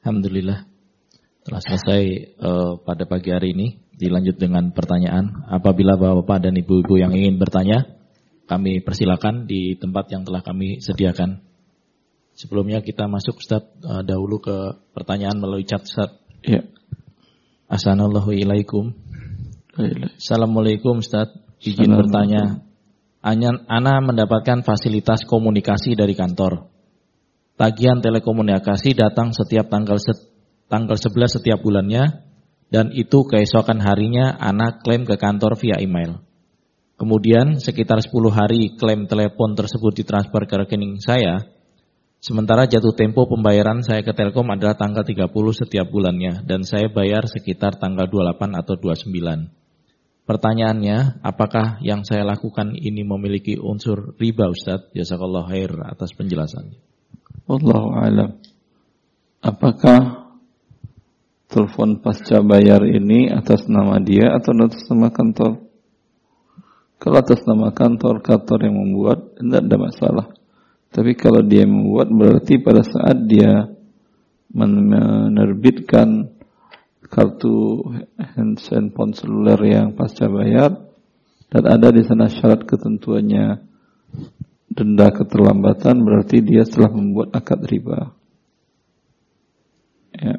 Alhamdulillah telah selesai uh, pada pagi hari ini. Dilanjut dengan pertanyaan. Apabila bapak-bapak dan ibu-ibu yang ingin bertanya, kami persilakan di tempat yang telah kami sediakan. Sebelumnya kita masuk Ustaz uh, dahulu ke pertanyaan melalui chat Ustaz. Ya. Assalamualaikum. Assalamualaikum Ustaz. Izin bertanya. Ana mendapatkan fasilitas komunikasi dari kantor. Tagihan telekomunikasi datang setiap tanggal set, tanggal 11 setiap bulannya dan itu keesokan harinya anak klaim ke kantor via email. Kemudian sekitar 10 hari klaim telepon tersebut ditransfer ke rekening saya. Sementara jatuh tempo pembayaran saya ke Telkom adalah tanggal 30 setiap bulannya dan saya bayar sekitar tanggal 28 atau 29. Pertanyaannya, apakah yang saya lakukan ini memiliki unsur riba Ustadz? Jazakallah khair atas penjelasannya. Wallahu alam. Apakah telepon pasca bayar ini atas nama dia atau atas nama kantor? Kalau atas nama kantor, kantor yang membuat, tidak ada masalah. Tapi kalau dia membuat berarti pada saat dia menerbitkan kartu handphone seluler yang pasca bayar dan ada di sana syarat ketentuannya denda keterlambatan berarti dia telah membuat akad riba. Ya,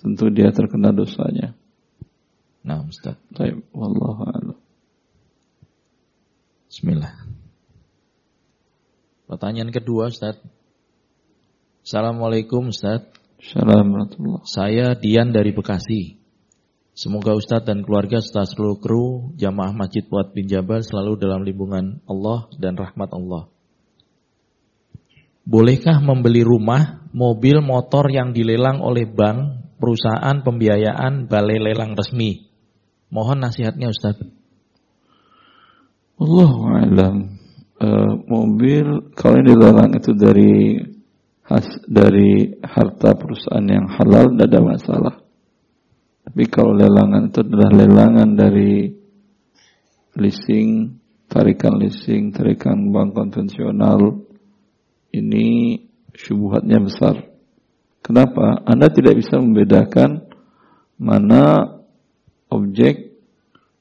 tentu dia terkena dosanya. Nah, Ustaz. Baik, wallahu a'lam. Bismillah. Pertanyaan kedua, Ustaz. Assalamualaikum, Ustaz. Assalamualaikum. Saya Dian dari Bekasi. Semoga Ustadz dan keluarga serta seluruh kru jamaah Masjid Buat bin Jabal selalu dalam lindungan Allah dan rahmat Allah. Bolehkah membeli rumah, mobil, motor yang dilelang oleh bank, perusahaan pembiayaan, balai lelang resmi? Mohon nasihatnya Ustaz. Allah alam. Uh, mobil kalau ini dilelang itu dari has, dari harta perusahaan yang halal tidak ada masalah. Tapi kalau lelangan itu adalah lelangan dari leasing, tarikan leasing, tarikan bank konvensional, ini syubhatnya besar. Kenapa? Anda tidak bisa membedakan mana objek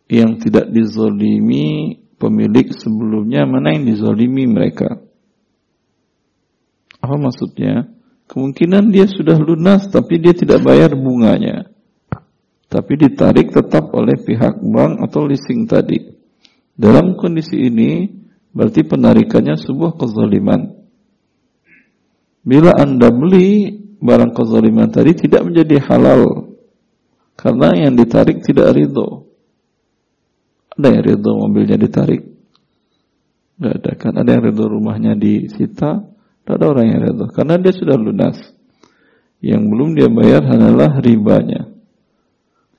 yang tidak dizolimi pemilik sebelumnya, mana yang dizolimi mereka. Apa maksudnya? Kemungkinan dia sudah lunas tapi dia tidak bayar bunganya. Tapi ditarik tetap oleh pihak bank atau leasing tadi. Dalam kondisi ini berarti penarikannya sebuah kezaliman. Bila Anda beli barang kezaliman tadi tidak menjadi halal karena yang ditarik tidak ridho. Ada yang ridho mobilnya ditarik? Tidak ada kan? Ada yang ridho rumahnya disita? Tidak ada orang yang ridho karena dia sudah lunas. Yang belum dia bayar hanyalah ribanya.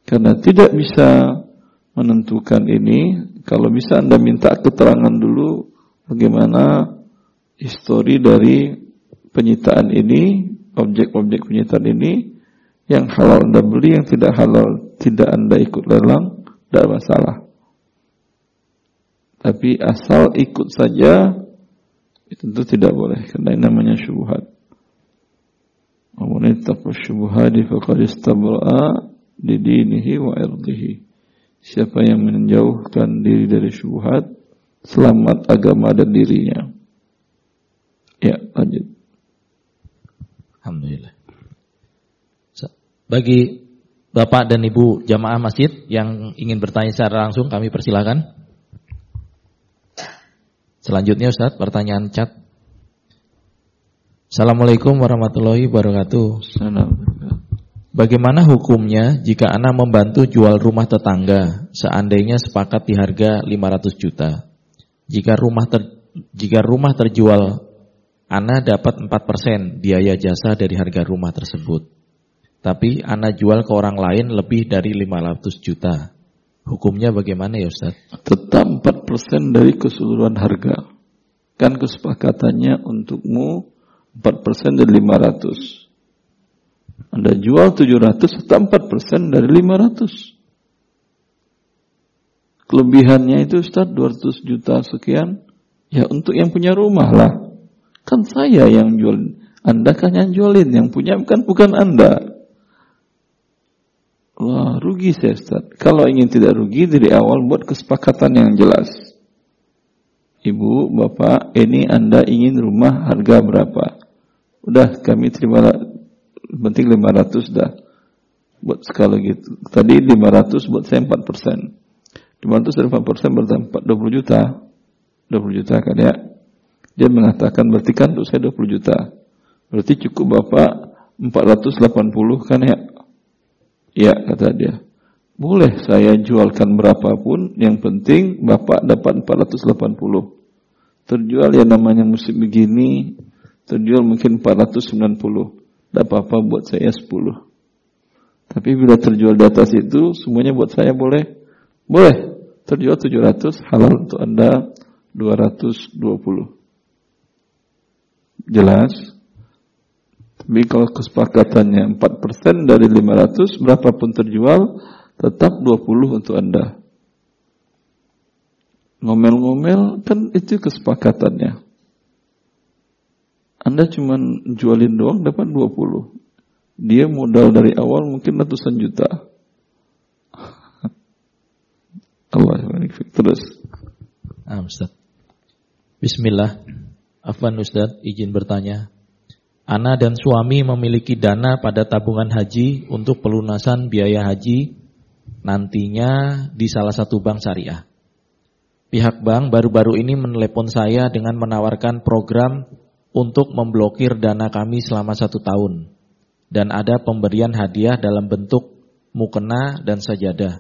Karena tidak bisa menentukan ini, kalau bisa Anda minta keterangan dulu bagaimana histori dari penyitaan ini, objek-objek penyitaan ini, yang halal Anda beli, yang tidak halal tidak Anda ikut lelang, tidak masalah. Tapi asal ikut saja, itu tentu tidak boleh, karena ini namanya syubhat. Wa. Siapa yang menjauhkan diri dari syubhat, selamat agama dan dirinya. Ya. Alhamdulillah. Bagi Bapak dan Ibu jamaah masjid yang ingin bertanya secara langsung kami persilakan. Selanjutnya Ustaz, pertanyaan chat. Assalamualaikum warahmatullahi wabarakatuh. Bagaimana hukumnya jika anak membantu jual rumah tetangga seandainya sepakat di harga 500 juta? Jika rumah ter, jika rumah terjual Ana dapat 4% biaya jasa dari harga rumah tersebut. Tapi Ana jual ke orang lain lebih dari 500 juta. Hukumnya bagaimana ya Ustaz? Tetap 4% dari keseluruhan harga. Kan kesepakatannya untukmu 4% dari 500. Anda jual 700 tetap 4% dari 500. Kelebihannya itu Ustaz 200 juta sekian. Ya untuk yang punya rumah lah. Kan saya yang jual. Anda kan yang jualin. Yang punya kan bukan Anda. Wah, rugi saya Ustaz. Kalau ingin tidak rugi dari awal buat kesepakatan yang jelas. Ibu, bapak, ini anda ingin rumah harga berapa? Udah kami terima penting 500 dah. Buat sekali gitu. Tadi 500 buat saya 4 persen. 500 dari 4 persen berarti 20 juta. 20 juta kan ya. Dia mengatakan berarti kan untuk saya 20 juta. Berarti cukup bapak 480 kan ya. Ya kata dia. Boleh saya jualkan berapapun, yang penting Bapak dapat 480. Terjual yang namanya musim begini, terjual mungkin 490. Tidak apa-apa buat saya 10. Tapi bila terjual di atas itu, semuanya buat saya boleh? Boleh. Terjual 700, halal untuk Anda 220. Jelas? Tapi kalau kesepakatannya 4% dari 500, berapapun terjual, tetap 20 untuk Anda. Ngomel-ngomel, kan itu kesepakatannya. Anda cuma jualin doang dapat 20. Dia modal dari awal mungkin ratusan juta. Allah terus. Ah, Ustaz. Bismillah. Afwan Ustaz, izin bertanya. Ana dan suami memiliki dana pada tabungan haji untuk pelunasan biaya haji nantinya di salah satu bank syariah. Pihak bank baru-baru ini menelepon saya dengan menawarkan program untuk memblokir dana kami selama satu tahun. Dan ada pemberian hadiah dalam bentuk mukena dan sajadah.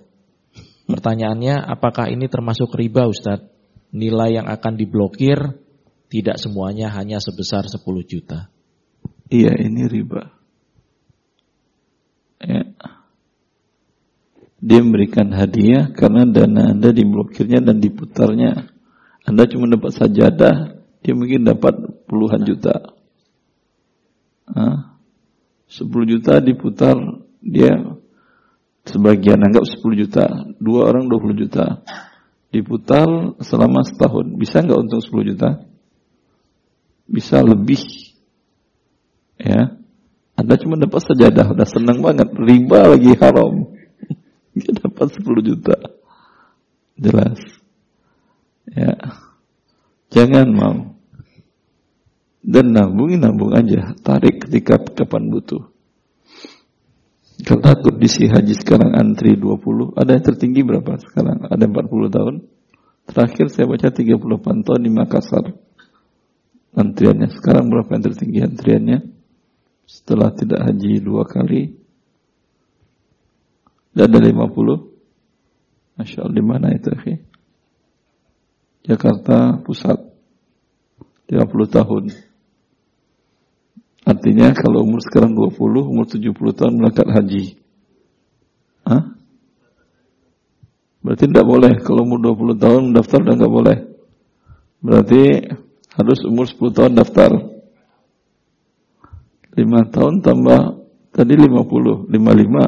Pertanyaannya, apakah ini termasuk riba Ustadz? Nilai yang akan diblokir tidak semuanya hanya sebesar 10 juta. Iya ini riba. Ya. Dia memberikan hadiah karena dana Anda diblokirnya dan diputarnya. Anda cuma dapat sajadah, dia mungkin dapat puluhan juta. Hah? 10 juta diputar, dia sebagian anggap 10 juta, dua orang 20 juta. Diputar selama setahun, bisa nggak untung 10 juta? Bisa lebih ya. Anda cuma dapat sajadah udah senang banget. Riba lagi haram. Dia dapat 10 juta. Jelas. Ya. Jangan mau dan nabungin nabung aja. Tarik ketika kapan butuh. Kalau takut si haji sekarang antri 20 ada yang tertinggi berapa sekarang? Ada 40 tahun? Terakhir saya baca 38 tahun di Makassar antriannya. Sekarang berapa yang tertinggi antriannya? Setelah tidak haji dua kali. Dan ada lima puluh. Masya Allah. Di mana itu akhi? Jakarta Pusat. 30 tahun. Artinya kalau umur sekarang 20 Umur 70 tahun melakukan haji. Hah? Berarti tidak boleh. Kalau umur 20 tahun daftar dan nggak boleh. Berarti harus umur 10 tahun daftar lima tahun tambah tadi lima puluh, lima lima,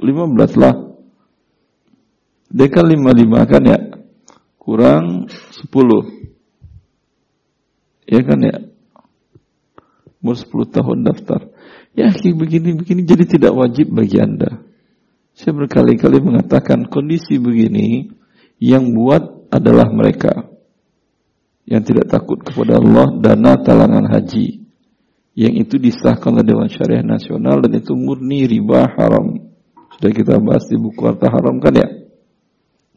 lima belas lah. Dia kan lima lima kan ya, kurang sepuluh. Ya kan ya, umur sepuluh tahun daftar. Ya begini-begini jadi tidak wajib bagi anda. Saya berkali-kali mengatakan kondisi begini yang buat adalah mereka yang tidak takut kepada Allah dana talangan haji yang itu disahkan oleh Dewan Syariah Nasional dan itu murni riba haram. Sudah kita bahas di buku harta haram kan ya.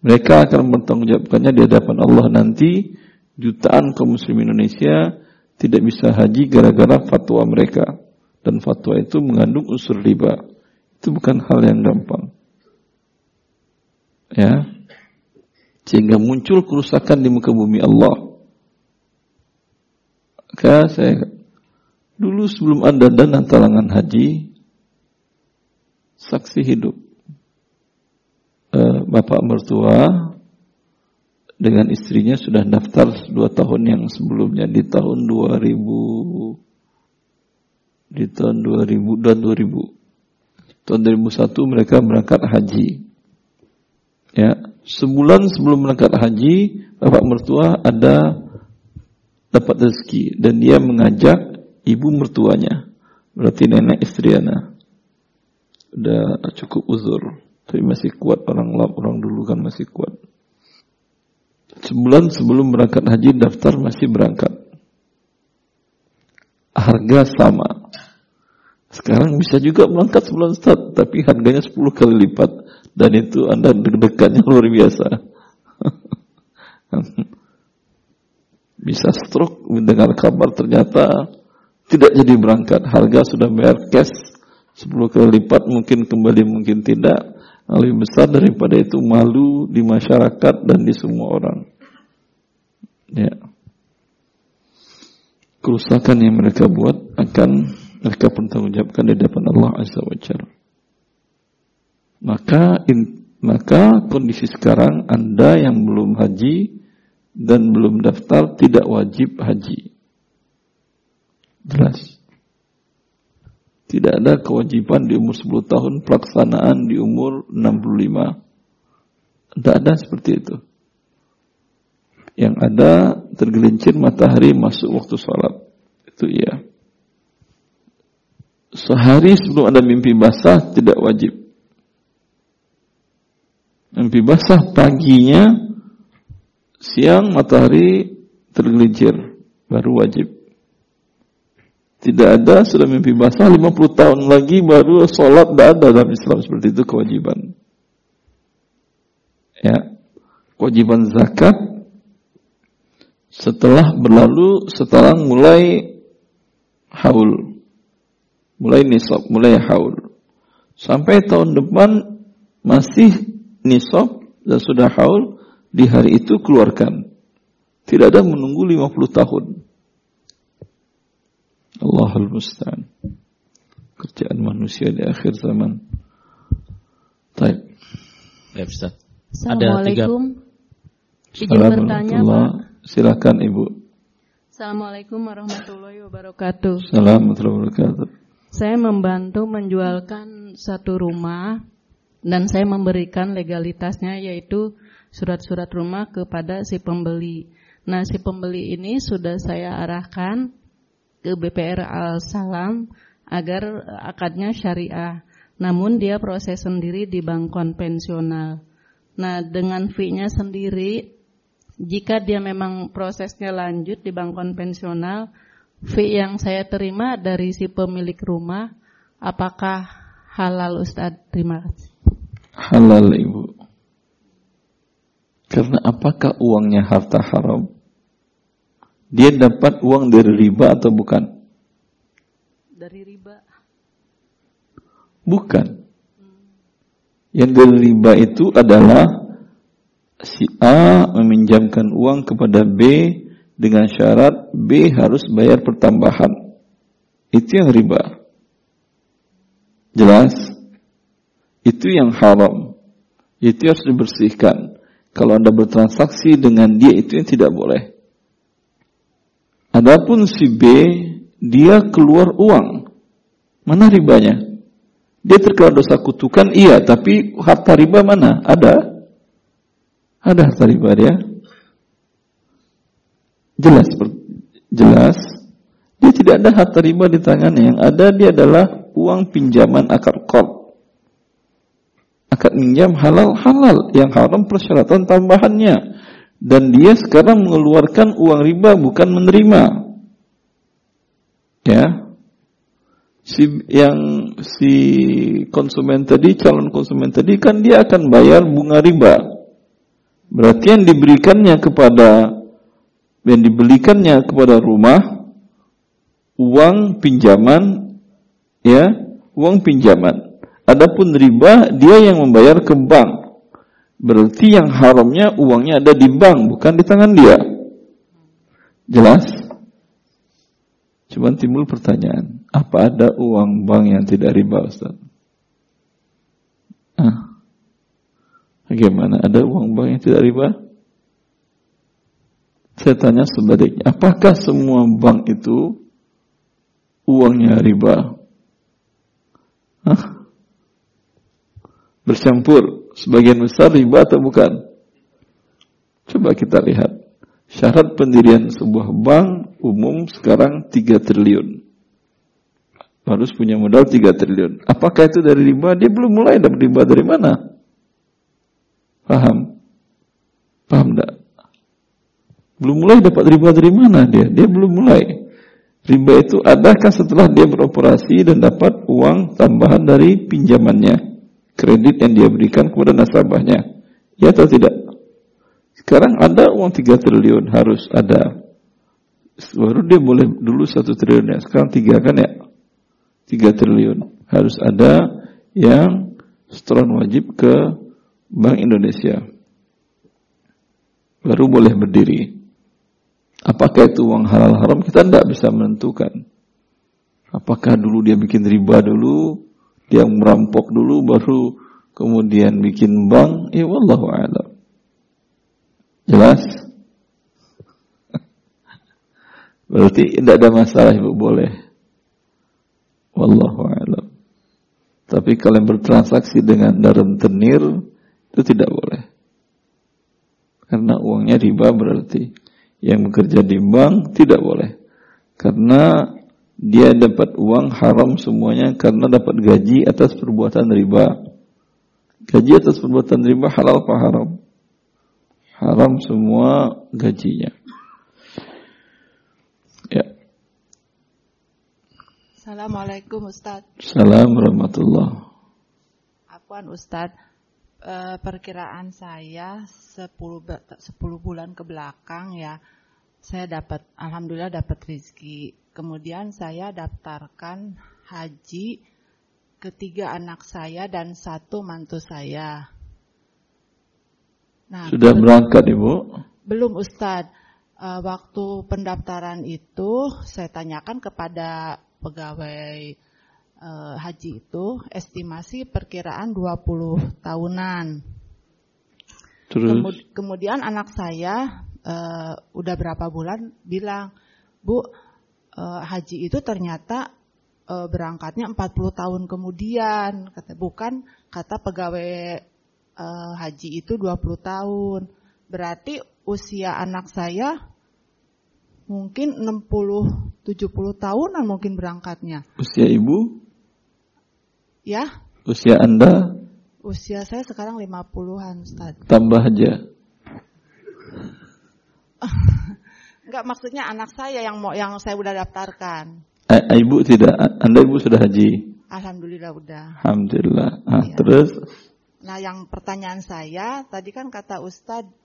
Mereka akan bertanggungjawabkannya di hadapan Allah nanti jutaan kaum muslim Indonesia tidak bisa haji gara-gara fatwa mereka dan fatwa itu mengandung unsur riba. Itu bukan hal yang gampang. Ya. Sehingga muncul kerusakan di muka bumi Allah. Maka saya Dulu sebelum ada dana talangan haji, saksi hidup. Eh, bapak mertua dengan istrinya sudah daftar dua tahun yang sebelumnya di tahun 2000 di tahun 2000 dan 2000 tahun 2001 mereka berangkat haji ya sebulan sebelum berangkat haji bapak mertua ada dapat rezeki dan dia mengajak ibu mertuanya. Berarti nenek istri anak. Udah cukup uzur. Tapi masih kuat orang lap, orang dulu kan masih kuat. Sebulan sebelum berangkat haji daftar masih berangkat. Harga sama. Sekarang bisa juga berangkat sebulan start, tapi harganya 10 kali lipat. Dan itu Anda deg-degannya luar biasa. bisa stroke mendengar kabar ternyata tidak jadi berangkat. Harga sudah bayar cash 10 kali lipat, mungkin kembali, mungkin tidak. Lebih besar daripada itu malu di masyarakat dan di semua orang. Ya. Kerusakan yang mereka buat akan mereka pertanggungjawabkan di depan Allah Azza wa Jalla. Maka in, maka kondisi sekarang Anda yang belum haji dan belum daftar tidak wajib haji. Jelas. Tidak ada kewajiban di umur 10 tahun, pelaksanaan di umur 65. Tidak ada seperti itu. Yang ada tergelincir matahari masuk waktu sholat. Itu iya. Sehari sebelum ada mimpi basah tidak wajib. Mimpi basah paginya, siang matahari tergelincir, baru wajib. Tidak ada sudah mimpi basah 50 tahun lagi baru sholat tidak ada dalam Islam seperti itu kewajiban. Ya, kewajiban zakat setelah berlalu setelah mulai haul, mulai nisab, mulai haul, sampai tahun depan masih nisab dan sudah haul di hari itu keluarkan. Tidak ada menunggu 50 tahun. Allahul Musta'an. Kerjaan manusia di akhir zaman. Taib. Ya, Ustaz. Assalamualaikum. Izin bertanya, Pak. Silakan Ibu. Assalamualaikum warahmatullahi wabarakatuh. Assalamualaikum warahmatullahi wabarakatuh. Saya membantu menjualkan satu rumah dan saya memberikan legalitasnya yaitu surat-surat rumah kepada si pembeli. Nah, si pembeli ini sudah saya arahkan ke BPR Al Salam agar akadnya syariah. Namun dia proses sendiri di bank konvensional. Nah, dengan fee-nya sendiri, jika dia memang prosesnya lanjut di bank konvensional, fee yang saya terima dari si pemilik rumah, apakah halal Ustadz? Terima kasih. Halal Ibu. Karena apakah uangnya harta haram? Dia dapat uang dari riba atau bukan? Dari riba. Bukan. Yang dari riba itu adalah si A meminjamkan uang kepada B dengan syarat B harus bayar pertambahan. Itu yang riba. Jelas? Itu yang haram. Itu harus dibersihkan. Kalau Anda bertransaksi dengan dia itu yang tidak boleh. Adapun si B, dia keluar uang. Mana ribanya? Dia terkena dosa kutukan, iya. Tapi harta riba mana? Ada. Ada harta riba dia. Jelas. Jelas. Dia tidak ada harta riba di tangannya. Yang ada dia adalah uang pinjaman akar kol. Akad minjam halal-halal. Yang haram persyaratan tambahannya dan dia sekarang mengeluarkan uang riba bukan menerima. Ya. Si yang si konsumen tadi, calon konsumen tadi kan dia akan bayar bunga riba. Berarti yang diberikannya kepada yang dibelikannya kepada rumah uang pinjaman ya, uang pinjaman. Adapun riba dia yang membayar ke bank. Berarti yang haramnya uangnya ada di bank, bukan di tangan dia. Jelas? Cuma timbul pertanyaan, apa ada uang bank yang tidak riba Ustaz? Ah. Bagaimana? Ada uang bank yang tidak riba? Saya tanya sebaliknya, apakah semua bank itu uangnya riba? Hah? Bercampur sebagian besar riba atau bukan? Coba kita lihat. Syarat pendirian sebuah bank umum sekarang 3 triliun. Harus punya modal 3 triliun. Apakah itu dari riba? Dia belum mulai dapat riba dari mana? Paham? Paham enggak? Belum mulai dapat riba dari mana dia? Dia belum mulai. Riba itu adakah setelah dia beroperasi dan dapat uang tambahan dari pinjamannya? Kredit yang dia berikan kepada nasabahnya. Ya atau tidak? Sekarang ada uang 3 triliun harus ada. Baru dia boleh dulu 1 triliun ya. Sekarang 3 kan ya? 3 triliun. Harus ada yang setoran wajib ke Bank Indonesia. Baru boleh berdiri. Apakah itu uang halal haram kita tidak bisa menentukan. Apakah dulu dia bikin riba dulu, dia merampok dulu baru kemudian bikin bank, ya wallahu a'lam. Jelas? Berarti tidak ada masalah ibu boleh. Wallahu a'lam. Tapi kalau yang bertransaksi dengan dalam tenir itu tidak boleh. Karena uangnya riba berarti yang bekerja di bank tidak boleh. Karena dia dapat uang haram semuanya karena dapat gaji atas perbuatan riba. Gaji atas perbuatan riba halal apa haram? Haram semua gajinya. Ya. Assalamualaikum Ustaz. Assalamualaikum warahmatullahi Apaan Ustaz? uh, perkiraan saya 10 10 bulan ke belakang ya saya dapat alhamdulillah dapat rezeki. Kemudian saya daftarkan haji ketiga anak saya dan satu mantu saya. Nah, sudah berangkat Ibu? Belum Ustadz. Uh, waktu pendaftaran itu saya tanyakan kepada pegawai uh, haji itu estimasi perkiraan 20 tahunan. Terus? Kemud kemudian anak saya uh, udah berapa bulan bilang, Bu, uh, haji itu ternyata uh, berangkatnya 40 tahun kemudian. Kata bukan kata pegawai uh, haji itu 20 tahun. Berarti usia anak saya mungkin 60 70 tahunan mungkin berangkatnya. Usia ibu? Ya. Usia Anda? Usia saya sekarang 50-an, Ustaz. Tambah aja. Enggak maksudnya anak saya yang mau yang saya udah daftarkan. Eh, ibu tidak, Anda ibu sudah haji? Alhamdulillah udah. Alhamdulillah. Ah, ya. Terus? Nah, yang pertanyaan saya tadi kan kata Ustadz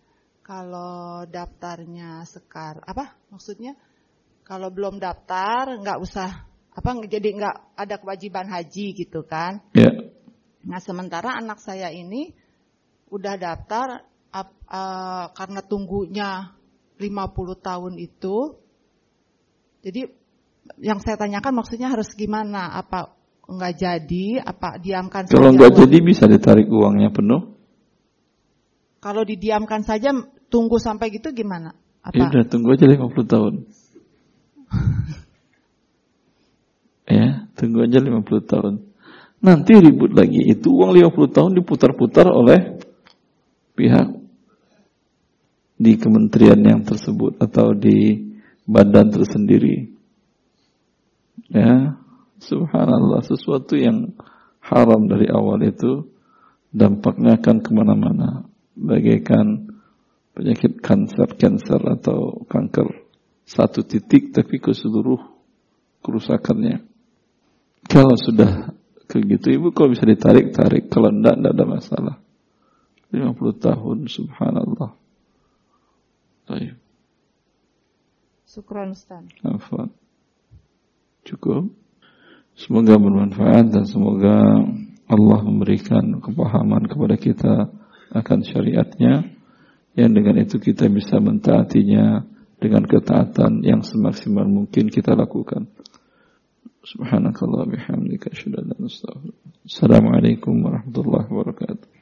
kalau daftarnya sekar apa maksudnya? Kalau belum daftar nggak usah apa jadi nggak ada kewajiban haji gitu kan? Ya. Nah sementara anak saya ini udah daftar ap, uh, karena tunggunya 50 tahun itu. Jadi yang saya tanyakan maksudnya harus gimana? Apa nggak jadi? Apa diamkan saja? Kalau nggak jadi bisa ditarik uangnya penuh? Kalau didiamkan saja tunggu sampai gitu gimana? Apa? Ya udah tunggu aja 50 tahun. Ya, tunggu aja 50 tahun. Nanti ribut lagi. Itu uang 50 tahun diputar-putar oleh pihak di kementerian yang tersebut atau di badan tersendiri. Ya, subhanallah sesuatu yang haram dari awal itu dampaknya akan ke mana-mana bagaikan penyakit kanker, kanker atau kanker satu titik tapi ke seluruh kerusakannya. Kalau sudah ke gitu ibu kalau bisa ditarik tarik kalau enggak enggak ada masalah 50 tahun subhanallah Baik. Syukran Ustaz. Afwan. Cukup. Semoga bermanfaat dan semoga Allah memberikan kepahaman kepada kita akan syariatnya yang dengan itu kita bisa mentaatinya dengan ketaatan yang semaksimal mungkin kita lakukan. Subhanakallah bihamdika asyhadu an la ilaha illa anta Assalamualaikum warahmatullahi wabarakatuh.